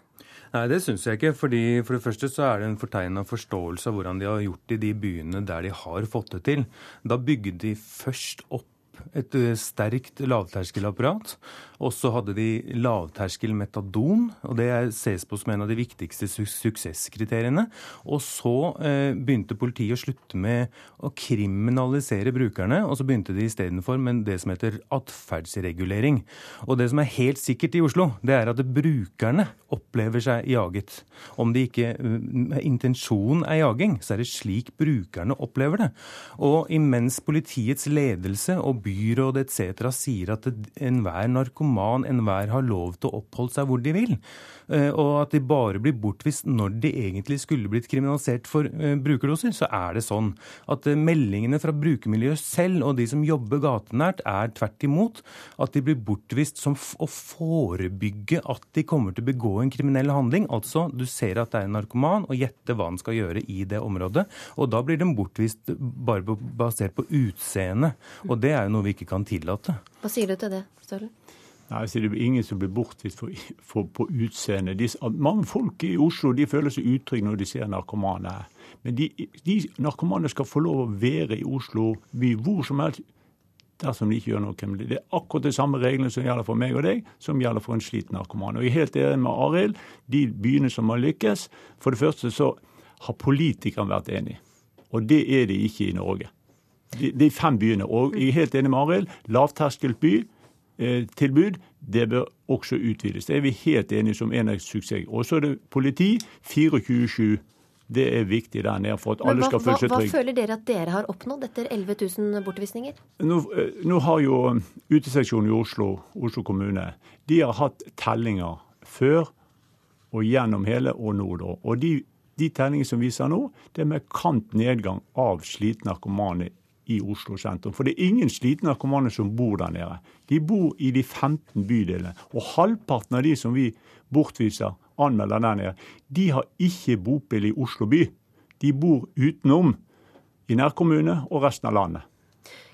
Nei, det syns jeg ikke. fordi For det første så er det en fortegna forståelse av hvordan de har gjort det i de byene der de har fått det til. Da bygde de først opp et eh, sterkt lavterskelapparat. Og så hadde de lavterskel metadon, og det ses på som en av de viktigste su suksesskriteriene. Og så eh, begynte politiet å slutte med å kriminalisere brukerne, og så begynte de istedenfor med det som heter atferdsregulering. Og det som er helt sikkert i Oslo, det er at brukerne opplever seg jaget. Om det ikke uh, intensjonen er jaging, så er det slik brukerne opplever det. Og imens politiets ledelse og byrådet etc. sier at enhver narkoman, enhver har lov til å oppholde seg hvor de vil, og at de bare blir bortvist når de egentlig skulle blitt kriminalisert for eh, brukerdoser, så er det sånn at eh, meldingene fra brukermiljøet selv og de som jobber gatenært, er tvert imot at de blir bortvist som å forebygge at de kommer til å begå en kriminell handling. Altså, du ser at det er en narkoman, og gjette hva han skal gjøre i det området. Og da blir de bortvist bare basert på utseende. Og det er jo noe vi ikke kan tillate. Hva sier du til det, Stølen? Nei, så Det er ingen som blir bortvist på utseende. De, mange folk i Oslo de føler seg utrygge når de ser narkomane. Men de, de narkomane skal få lov å være i Oslo by hvor som helst dersom de ikke gjør noe med det. Er akkurat de samme reglene som gjelder for meg og deg, som gjelder for en slitt narkoman. Og Jeg er helt enig med Arild. De byene som har lykkes, for det første så har politikerne vært enige. Og det er de ikke i Norge. De, de fem byene. Og jeg er helt enig med Arild. Lavterskelby. Eh, tilbud, det bør også utvides. Det er vi helt enige som en av suksess. Og så er det politi 24-7. Det er viktig der nede for at alle skal føle seg trygge. Hva føler dere at dere har oppnådd etter 11 000 bortvisninger? Nå, eh, nå har jo uteseksjonen i Oslo, Oslo kommune, de har hatt tellinger før og gjennom hele og nå. da. Og de, de tellingene som viser nå, det er markant nedgang av slitne narkomane i Oslo sentrum. For det er ingen slitne narkomane som bor der nede. De bor i de 15 bydelene. Og halvparten av de som vi bortviser, anmelder der nede, de har ikke bopel i Oslo by. De bor utenom, i nærkommune og resten av landet.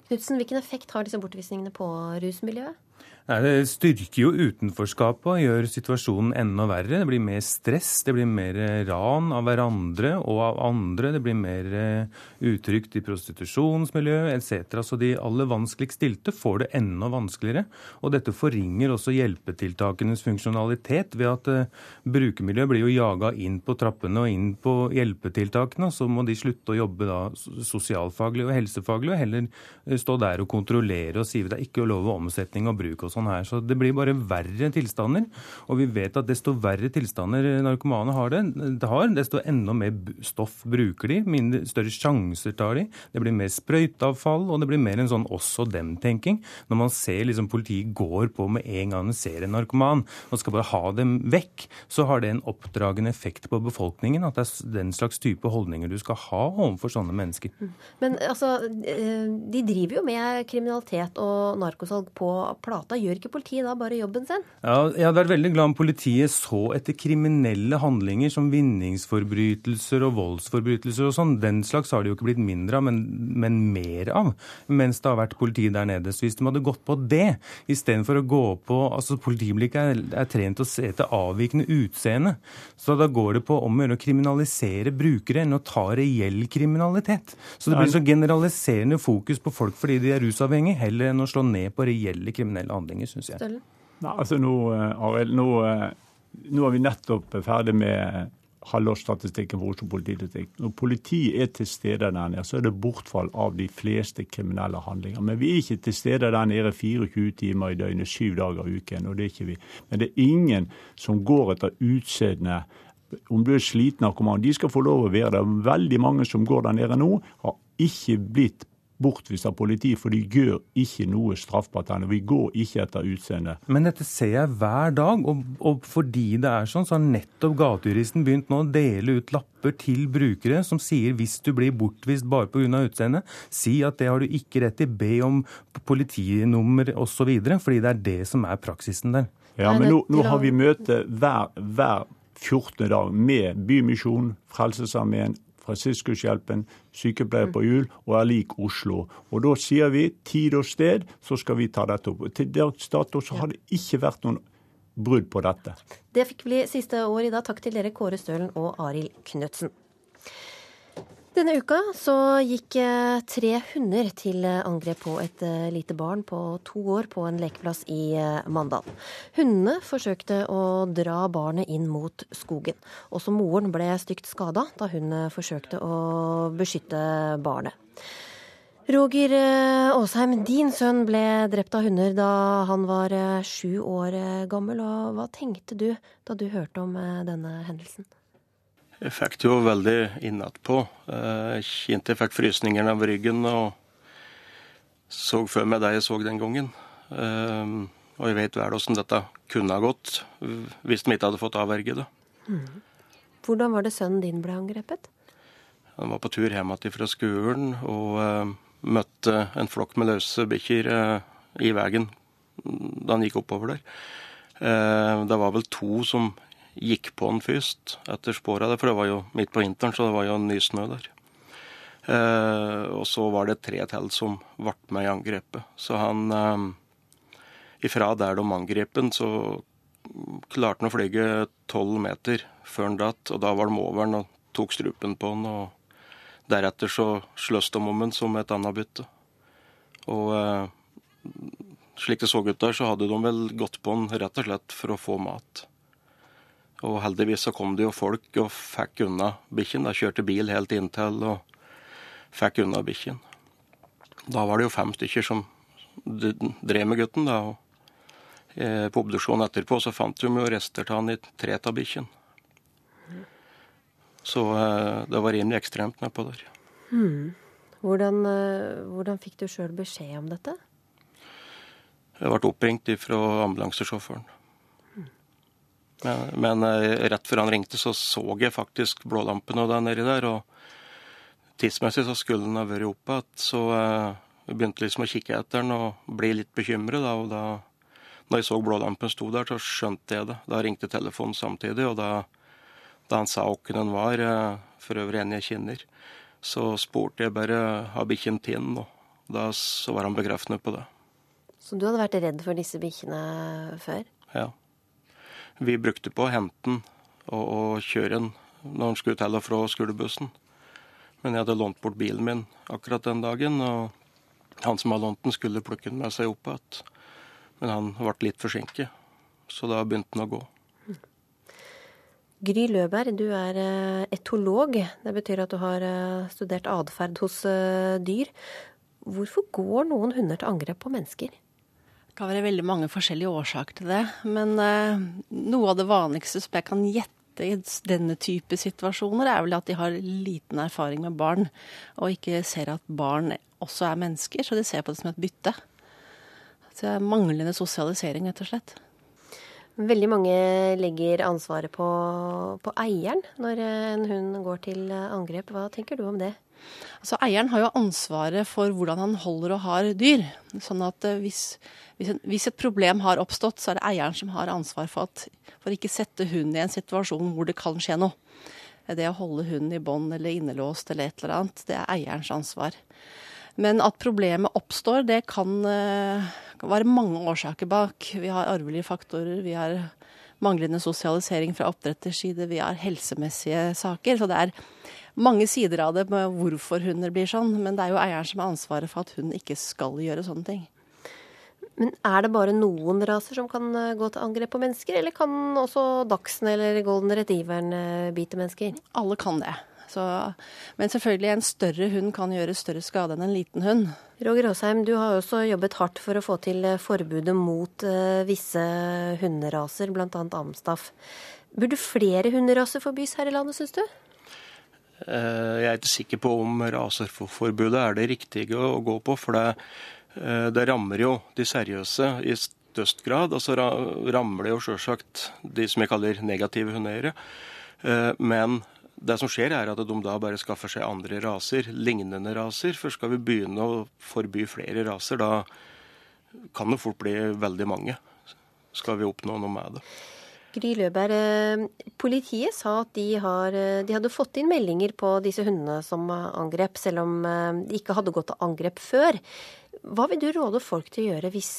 Knutsen, hvilken effekt har disse bortvisningene på rusmiljøet? Nei, Det styrker jo utenforskapet og gjør situasjonen enda verre. Det blir mer stress, det blir mer ran av hverandre og av andre. Det blir mer eh, utrygt i prostitusjonsmiljøet etc. Så de aller vanskeligst stilte får det enda vanskeligere. Og dette forringer også hjelpetiltakenes funksjonalitet ved at uh, brukermiljøet blir jo jaga inn på trappene og inn på hjelpetiltakene. Så må de slutte å jobbe da sosialfaglig og helsefaglig og heller eh, stå der og kontrollere og si at det er ikke lov å omsetning og bruk og her. Så det blir bare verre tilstander. Og vi vet at desto verre tilstander narkomane har det, det har, desto enda mer stoff bruker de, mindre, større sjanser tar de. Det blir mer sprøyteavfall, og det blir mer en sånn oss og dem-tenking. Når man ser liksom politiet går på med en gang de ser en narkoman og skal bare ha dem vekk, så har det en oppdragende effekt på befolkningen. At det er den slags type holdninger du skal ha overfor sånne mennesker. Mm. Men altså, eh, de driver jo med kriminalitet og narkosalg på plata gjør ikke politiet da bare jobben sin? Ja, jeg hadde vært veldig glad om politiet så etter kriminelle handlinger som vinningsforbrytelser og voldsforbrytelser og sånn. Den slags har det jo ikke blitt mindre av, men, men, mer av mens det har vært politi der nede. Så hvis de hadde gått på det istedenfor å gå på altså Politiblikket er, er trent å se etter avvikende utseende. Så da går det på om å gjøre å kriminalisere brukere enn å ta reell kriminalitet. Så det blir så generaliserende fokus på folk fordi de er rusavhengige, heller enn å slå ned på reelle kriminelle handlinger handlinger, syns jeg. Nei, altså nå, eh, Arild, nå, eh, nå, er vi nettopp ferdig med halvårsstatistikken for Oslo politidistrikt. Når politiet er til stede der nede, så er det bortfall av de fleste kriminelle handlinger. Men vi er ikke til stede der nede 24 timer i døgnet, syv dager i uken. og det er ikke vi. Men det er ingen som går etter utseendet. Om du er sliten narkoman, de skal få lov å være der. Veldig mange som går der nede nå, har ikke blitt bortvist av politiet, for de gjør ikke noe straffbart her. Vi går ikke etter utseende. Men dette ser jeg hver dag, og, og, fordi det er sånn, så har nettopp gatejuristen begynt nå å dele ut lapper til brukere som sier hvis du blir bortvist bare pga. utseendet, si at det har du ikke rett til, be om politinummer osv., fordi det er det som er praksisen der. Ja, men nå, nå har vi møte hver, hver 14. dag med Bymisjonen, Frelsesarmeen, Franciskushjelpen, sykepleier på hjul og er lik Oslo. Og Da sier vi tid og sted, så skal vi ta dette opp. Til dags dato så har det ikke vært noen brudd på dette. Det fikk bli siste ord i dag. Takk til dere Kåre Stølen og Arild Knutsen. Denne uka så gikk eh, tre hunder til eh, angrep på et eh, lite barn på to år på en lekeplass i Mandal. Hundene forsøkte å dra barnet inn mot skogen. Også moren ble stygt skada da hun forsøkte å beskytte barnet. Roger Aasheim, din sønn ble drept av hunder da han var sju år gammel. Og hva tenkte du da du hørte om denne hendelsen? Jeg fikk det jo veldig innatpå. Jeg kjente jeg fikk frysninger av ryggen og så før meg det jeg så den gangen. Ehm, Og jeg vet vel hvordan dette kunne ha gått hvis de ikke hadde fått avverge det. Mm. Hvordan var det sønnen din ble angrepet? Han var på tur hjem igjen fra skolen og uh, møtte en flokk med løse bikkjer i veien da han gikk oppover der. Det var vel to som gikk på han først etter spora der, for det var jo midt på vinteren, så det var jo nysnø der. og så var det tre til som ble med i angrepet. Så han Ifra der de angrep han, så klarte han å flyge tolv meter før han datt, og da var de over han og tok strupen på han. og Deretter så sløs de om han som et annet bytte. Og eh, slik det så ut der, så hadde de vel gått på han rett og slett for å få mat. Og heldigvis så kom det jo folk og fikk unna bikkjen. De kjørte bil helt inntil og fikk unna bikkjen. Da var det jo fem stykker som drev med gutten. da, og Eh, på obduksjonen etterpå så fant de jo rester av han i tre av bikkjen. Så eh, det var rimelig ekstremt nedpå der. Hmm. Hvordan, eh, hvordan, fikk du sjøl beskjed om dette? Jeg ble oppringt fra ambulansesjåføren. Men, men, rett før han ringte, så så jeg faktisk blålampene der nedi der. Og tidsmessig så skulle den ha vært oppe igjen. Så jeg begynte liksom å kikke etter den og bli litt bekymret. Da, og da da jeg så blålampen sto der, så skjønte jeg det. Da ringte telefonen samtidig, og da, da han sa hvem den var, eh, for øvrig en jeg kjenner, så spurte jeg bare har bikkjen tinn, og da så var han bekreftende på det. Så du hadde vært redd for disse bikkjene før? Ja. Vi brukte på å hente den og, og kjøre den når han skulle til og fra skolebussen. Men jeg hadde lånt bort bilen min akkurat den dagen, og han som hadde lånt den, skulle plukke den med seg opp igjen. Men han ble litt forsinket, så da begynte han å gå. Gry Løberg, du er eh, etolog. Det betyr at du har eh, studert atferd hos eh, dyr. Hvorfor går noen hunder til angrep på mennesker? Det kan være veldig mange forskjellige årsaker til det. Men noe av det vanligste som jeg kan gjette i denne type situasjoner, er vel at de har liten erfaring med barn, og ikke ser at barn også er mennesker, så de ser på det som et bytte. Så det er manglende sosialisering, rett og slett. Veldig mange legger ansvaret på, på, eieren når en hund går til angrep. Hva tenker du om det? Altså, eieren har jo ansvaret for hvordan han holder og har dyr. Sånn at eh, hvis, hvis, en, hvis et problem har oppstått, så er det eieren som har ansvar for, at, for ikke sette hunden i en situasjon hvor det kan skje noe. Det å holde hunden i bånd eller innelåst eller et eller annet, det er eierens ansvar. Men at problemet oppstår, det kan kan være mange årsaker bak. Vi har arvelige faktorer, vi har manglende sosialisering fra oppdretters side, vi har helsemessige saker. Så det er mange sider av det med hvorfor hunder blir sånn. Men det er jo eieren som har ansvaret for at hun ikke skal gjøre sånne ting. Men er det bare noen raser som kan eh, gå til angrep på mennesker, eller kan også dachsen eller golden retrieveren eh, bite mennesker? Alle kan det. Så, men selvfølgelig, en større hund kan gjøre større skade enn en liten hund. Roger Aasheim, du har også jobbet hardt for å få til eh, forbudet mot visse hunderaser, bl.a. Amstaff. Burde flere hunderaser forbys her i landet, syns du? Uh, jeg er ikke sikker på om raseforbudet er det riktige å gå på. For det, uh, det rammer jo de seriøse i størst grad. Og så rammer det jo sjølsagt de som jeg kaller negative hundeeiere. Men det som skjer, er at de da bare skaffer seg andre raser, lignende raser. For skal vi begynne å forby flere raser, da kan det fort bli veldig mange. Skal vi oppnå noe med det. Gry Løberg, eh, politiet sa at de, har, eh, de, hadde fått inn meldinger på disse hundene som angrep, selv om eh, de ikke hadde gått til angrep før. Hva vil du råde folk til å gjøre hvis,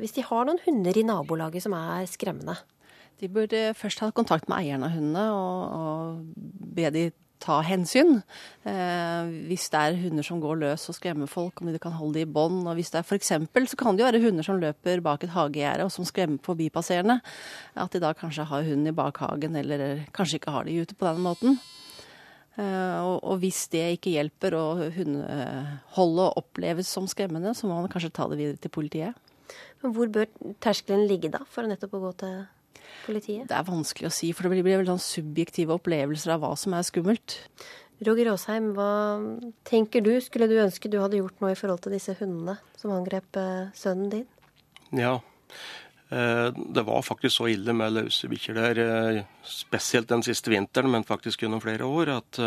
hvis de har noen hunder i nabolaget som er skremmende? De burde først ha kontakt med eieren av hundene og, og be de ta hensyn. Eh, hvis det er hunder som går løs og skremmer folk, om de kan holde dem i bånd. Og hvis det er f.eks. så kan det jo være hunder som løper bak et hagegjerde og som skremmer forbipasserende. At de da kanskje har hunden i bakhagen, eller kanskje ikke har de ute på den måten. Eh, og, og, hvis det ikke hjelper og hundeholdet oppleves som skremmende, så må man kanskje ta det videre til politiet. Men hvor bør terskelen ligge da, for nettopp å gå til politiet? Det er vanskelig å si, for det blir veldig sånn subjektive opplevelser av hva som er skummelt. Roger Aasheim, hva tenker du? Skulle du ønske du hadde gjort noe i forhold til disse hundene som angrep eh, sønnen din? Ja, Det var faktisk så ille med løse bikkjer der, spesielt den siste vinteren, men faktisk gjennom flere år, at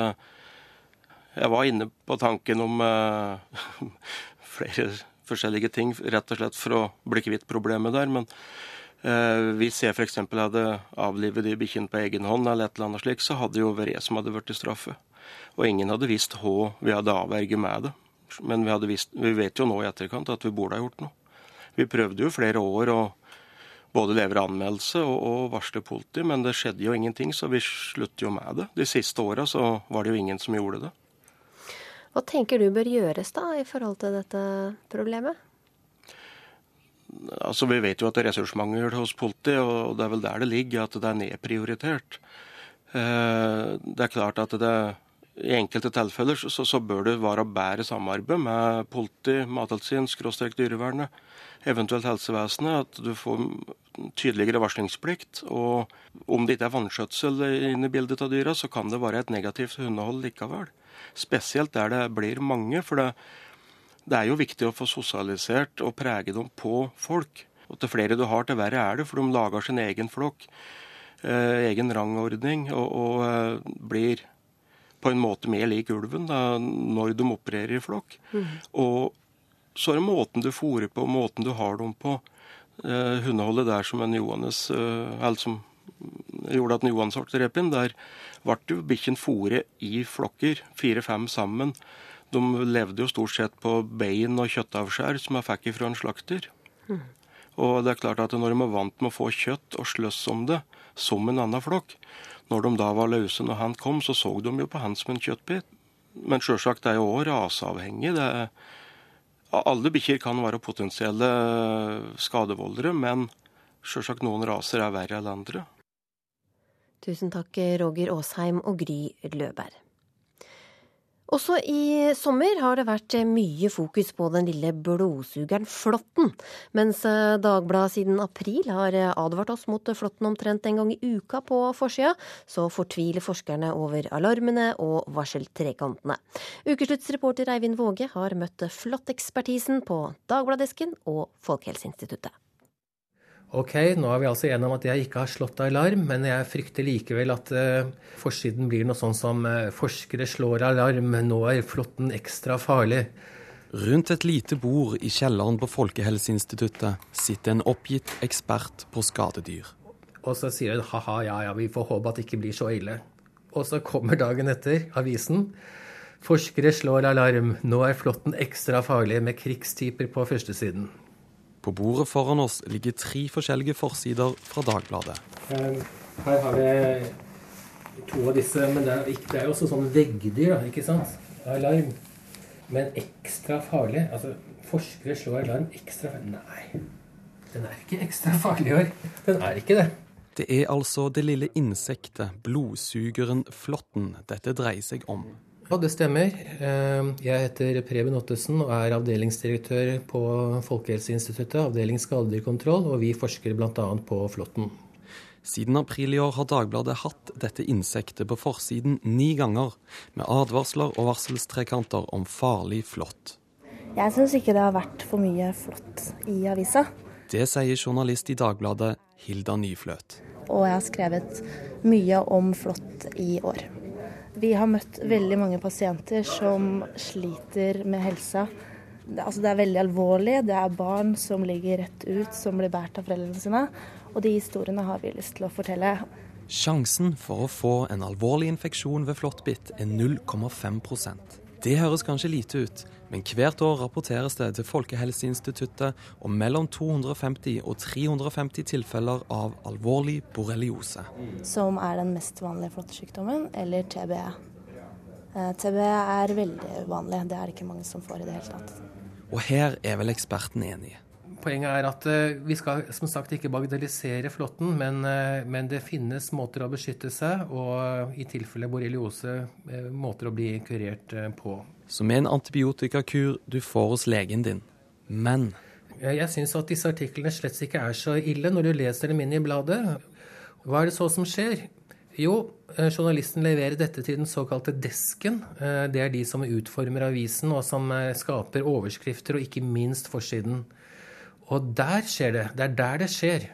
jeg var inne på tanken om flere forskjellige ting, rett og slett for å bli kvitt problemet der. Men hvis jeg f.eks. hadde avlivet de bikkjene på egen hånd, eller et eller annet slik, så hadde jo vært jeg som hadde blitt straffet. Og ingen hadde visst hva vi hadde avverget med det. Men vi, visst, vi, vet jo nå i etterkant at vi burde ha gjort noe. Vi prøvde jo flere år å både levere anmeldelse og, og varsle politi, men det skjedde jo ingenting, så vi slutter jo med det. De siste åra så var det jo ingen som gjorde det. Hva tenker du bør gjøres da i forhold til dette problemet? Altså, Vi vet jo at det er ressursmangel hos politiet, og det er vel der det ligger, at det er nedprioritert. Eh, det er klart at det i enkelte tilfeller så, så, bør det være bedre samarbeid med politi, Mattilsynet, skråstrek dyrevernet, eventuelt helsevesenet. At du får tydeligere varslingsplikt. Og om det ikke er vannskjøtsel inne i bildet av dyra, så kan det være et negativt hundehold likevel. Spesielt der det blir mange. For det, det er jo viktig å få sosialisert og prege dem på folk. Og til flere du har, til verre er det, for de lager sin egen flokk. Eh, egen rangordning, og, og eh, blir på en måte mer lik ulven da, når de opererer i flokk. Mm. Og så er det måten du fôrer på, måten du har dem på. Eh, hundeholdet der som en Johannes, eller som gjorde at en Johannes ble drept der ble jo bikkjen fôret i flokker, fire-fem sammen. De levde jo stort sett på bein og kjøttavskjær som jeg fikk fra en slakter. Mm. Og det er klart at når de er vant med å få kjøtt og sløss om det, som en annen flokk, når de da var løse når han kom, så så de jo på han som en kjøttbit. Men sjølsagt, det er jo òg raseavhengig. Det er, alle bikkjer kan være potensielle skadevoldere, men sjølsagt noen raser er verre enn andre. Tusen takk, Roger Aasheim og Gry Løberg. Også i sommer har det vært mye fokus på den lille blodsugeren Flåtten, mens eh, Dagbladet siden april har advart oss mot Flåtten omtrent en gang i uka på forsida, så fortviler forskerne over alarmene og varseltrekantene. Ukesluttsreporter Eivind Våge har møtt flåttekspertisen på Dagbladdesken og Folkehelseinstituttet. Ok, nå er vi altså enige om at jeg ikke har slått alarm, men jeg frykter likevel at uh, forsiden blir noe sånn som uh, 'Forskere slår alarm, nå er flåtten ekstra farlig'. Rundt et lite bord i kjelleren på Folkehelseinstituttet sitter en oppgitt ekspert på skadedyr. Og så sier hun ha-ha, ja ja, vi får håpe at det ikke blir så ille. Og så kommer dagen etter avisen. Forskere slår alarm, nå er flåtten ekstra farlig, med krigstyper på førstesiden. På bordet foran oss ligger tre forskjellige forsider fra Dagbladet. Ehm, her har vi to av disse, men det er, det er jo også sånn veggdyr, ikke sant? Alarm. Men ekstra farlig. Altså, forskere slår alarm ekstra farlig. Nei, den er ikke ekstra farlig i år. Den er ikke det. Det er altså det lille insektet, blodsugeren flåtten, dette dreier seg om. Ja, det stemmer. Ehm, jeg heter Preben Ottesen og er avdelingsdirektør på Folkehelseinstituttet, avdeling skadedyrkontroll, og vi forsker bl.a. på flåtten. Siden april i år har Dagbladet hatt dette insektet på forsiden ni ganger, med advarsler og varselstrekanter om farlig flått. Jeg syns ikke det har vært for mye flått i avisa. Det sier journalist i Dagbladet Hilda Nyfløt. Og jeg har skrevet mye om flått i år. Vi har møtt veldig mange pasienter som sliter med helsa. Det, altså det er veldig alvorlig. Det er barn som ligger rett ut, som blir båret av foreldrene sine. Og de historiene har vi lyst til å fortelle. Sjansen for å få en alvorlig infeksjon ved flåttbitt er 0,5 Det høres kanskje lite ut, men hvert år rapporteres det til Folkehelseinstituttet om mellom 250 og 350 tilfeller av alvorlig borreliose. Som er den mest vanlige flåttesykdommen, eller TBE. Eh, TBE er veldig uvanlig, det er det ikke mange som får i det hele tatt. Og her er vel eksperten enig. Poenget er at eh, vi skal som sagt ikke bagatellisere flåtten, men, eh, men, det finnes måter å beskytte seg, og i tilfelle borreliose måter å bli kurert på som en antibiotikakur du får hos legen din. Men Jeg syns at disse artiklene slett ikke er så ille når du leser dem inn i bladet. Hva er det så som skjer? Jo, eh, journalisten leverer dette til den såkalte desken. Eh, det er de som utformer avisen, og som eh, skaper overskrifter og ikke minst forsiden. Og der skjer det. Det er der det skjer.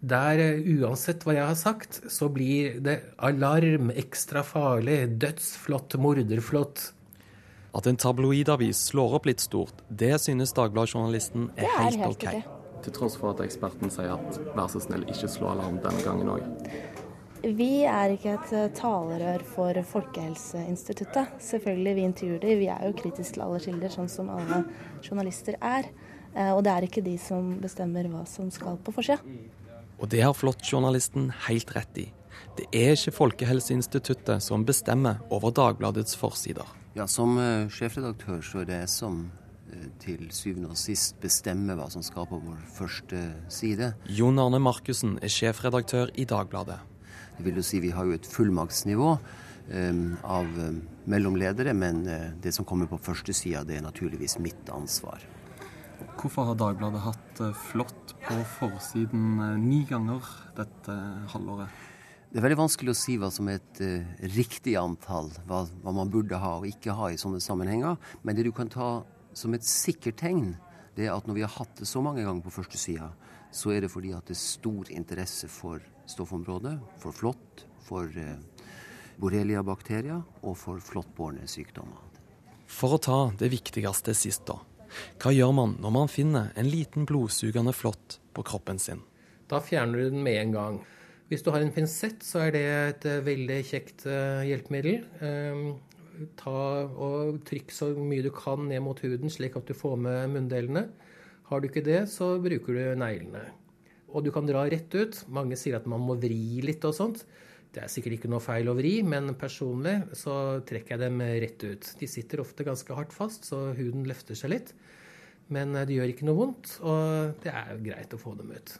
Der, uansett hva jeg har sagt, så blir det alarm, ekstra farlig, dødsflott, morderflott. At en tabloidavis slår opp litt stort, det synes Dagbladet-journalisten er, er helt, ok. Til tross for at eksperten sier at vær så snill, ikke slå alarm denne gangen òg. Vi er ikke et eh, talerør for Folkehelseinstituttet. Selvfølgelig, vi intervjuer dem. Vi er jo kritiske til alle kilder, sånn som alle journalister er. Eh, Og det er ikke de som bestemmer hva som skal på forsida. Og det har Flått-journalisten helt rett i. Det er ikke Folkehelseinstituttet som bestemmer over Dagbladets forsider. Ja, Som eh, sjefredaktør så er det jeg som eh, til syvende og sist bestemmer hva som skal på vår første side. Jon Arne Markussen er sjefredaktør i Dagbladet. Det vil jo si Vi har jo et fullmaktsnivå av mellomledere, men det som kommer på førstesida, det er naturligvis mitt ansvar. Hvorfor har Dagbladet hatt eh, flott på forsiden eh, ni ganger dette halvåret? Det er veldig vanskelig å si hva som er et uh, riktig antall, hva, hva man burde ha og ikke ha i sånne sammenhenger. Men det du kan ta som et sikkert tegn, det er at når vi har hatt det så mange ganger på førstesida, så er det fordi at det er stor interesse for stoffområdet, for flått, for uh, borrelia-bakterier og for flåttbårne sykdommer. For å ta det viktigste sist, da. Hva gjør man når man finner en liten blodsugende flått på kroppen sin? Da fjerner du den med en gang. Hvis du har en pinsett, så er det et eh, veldig kjekt eh, hjelpemiddel. Eh, ta og Trykk så mye du kan ned mot huden, slik at du får med munndelene. Har du ikke det, så bruker du neglene. Og du kan dra rett ut. Mange sier at man må vri litt og sånt. Det er sikkert ikke noe feil å vri, men personlig så trekker jeg dem rett ut. De sitter ofte ganske hardt fast, så huden løfter seg litt. Men eh, det gjør ikke noe vondt, og det er greit å få dem ut.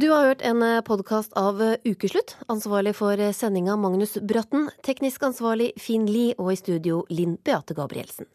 Du har hørt en podkast av Ukeslutt. Ansvarlig for sendinga Magnus Bratten. Teknisk ansvarlig Finn Lie, og i studio Linn Beate Gabrielsen.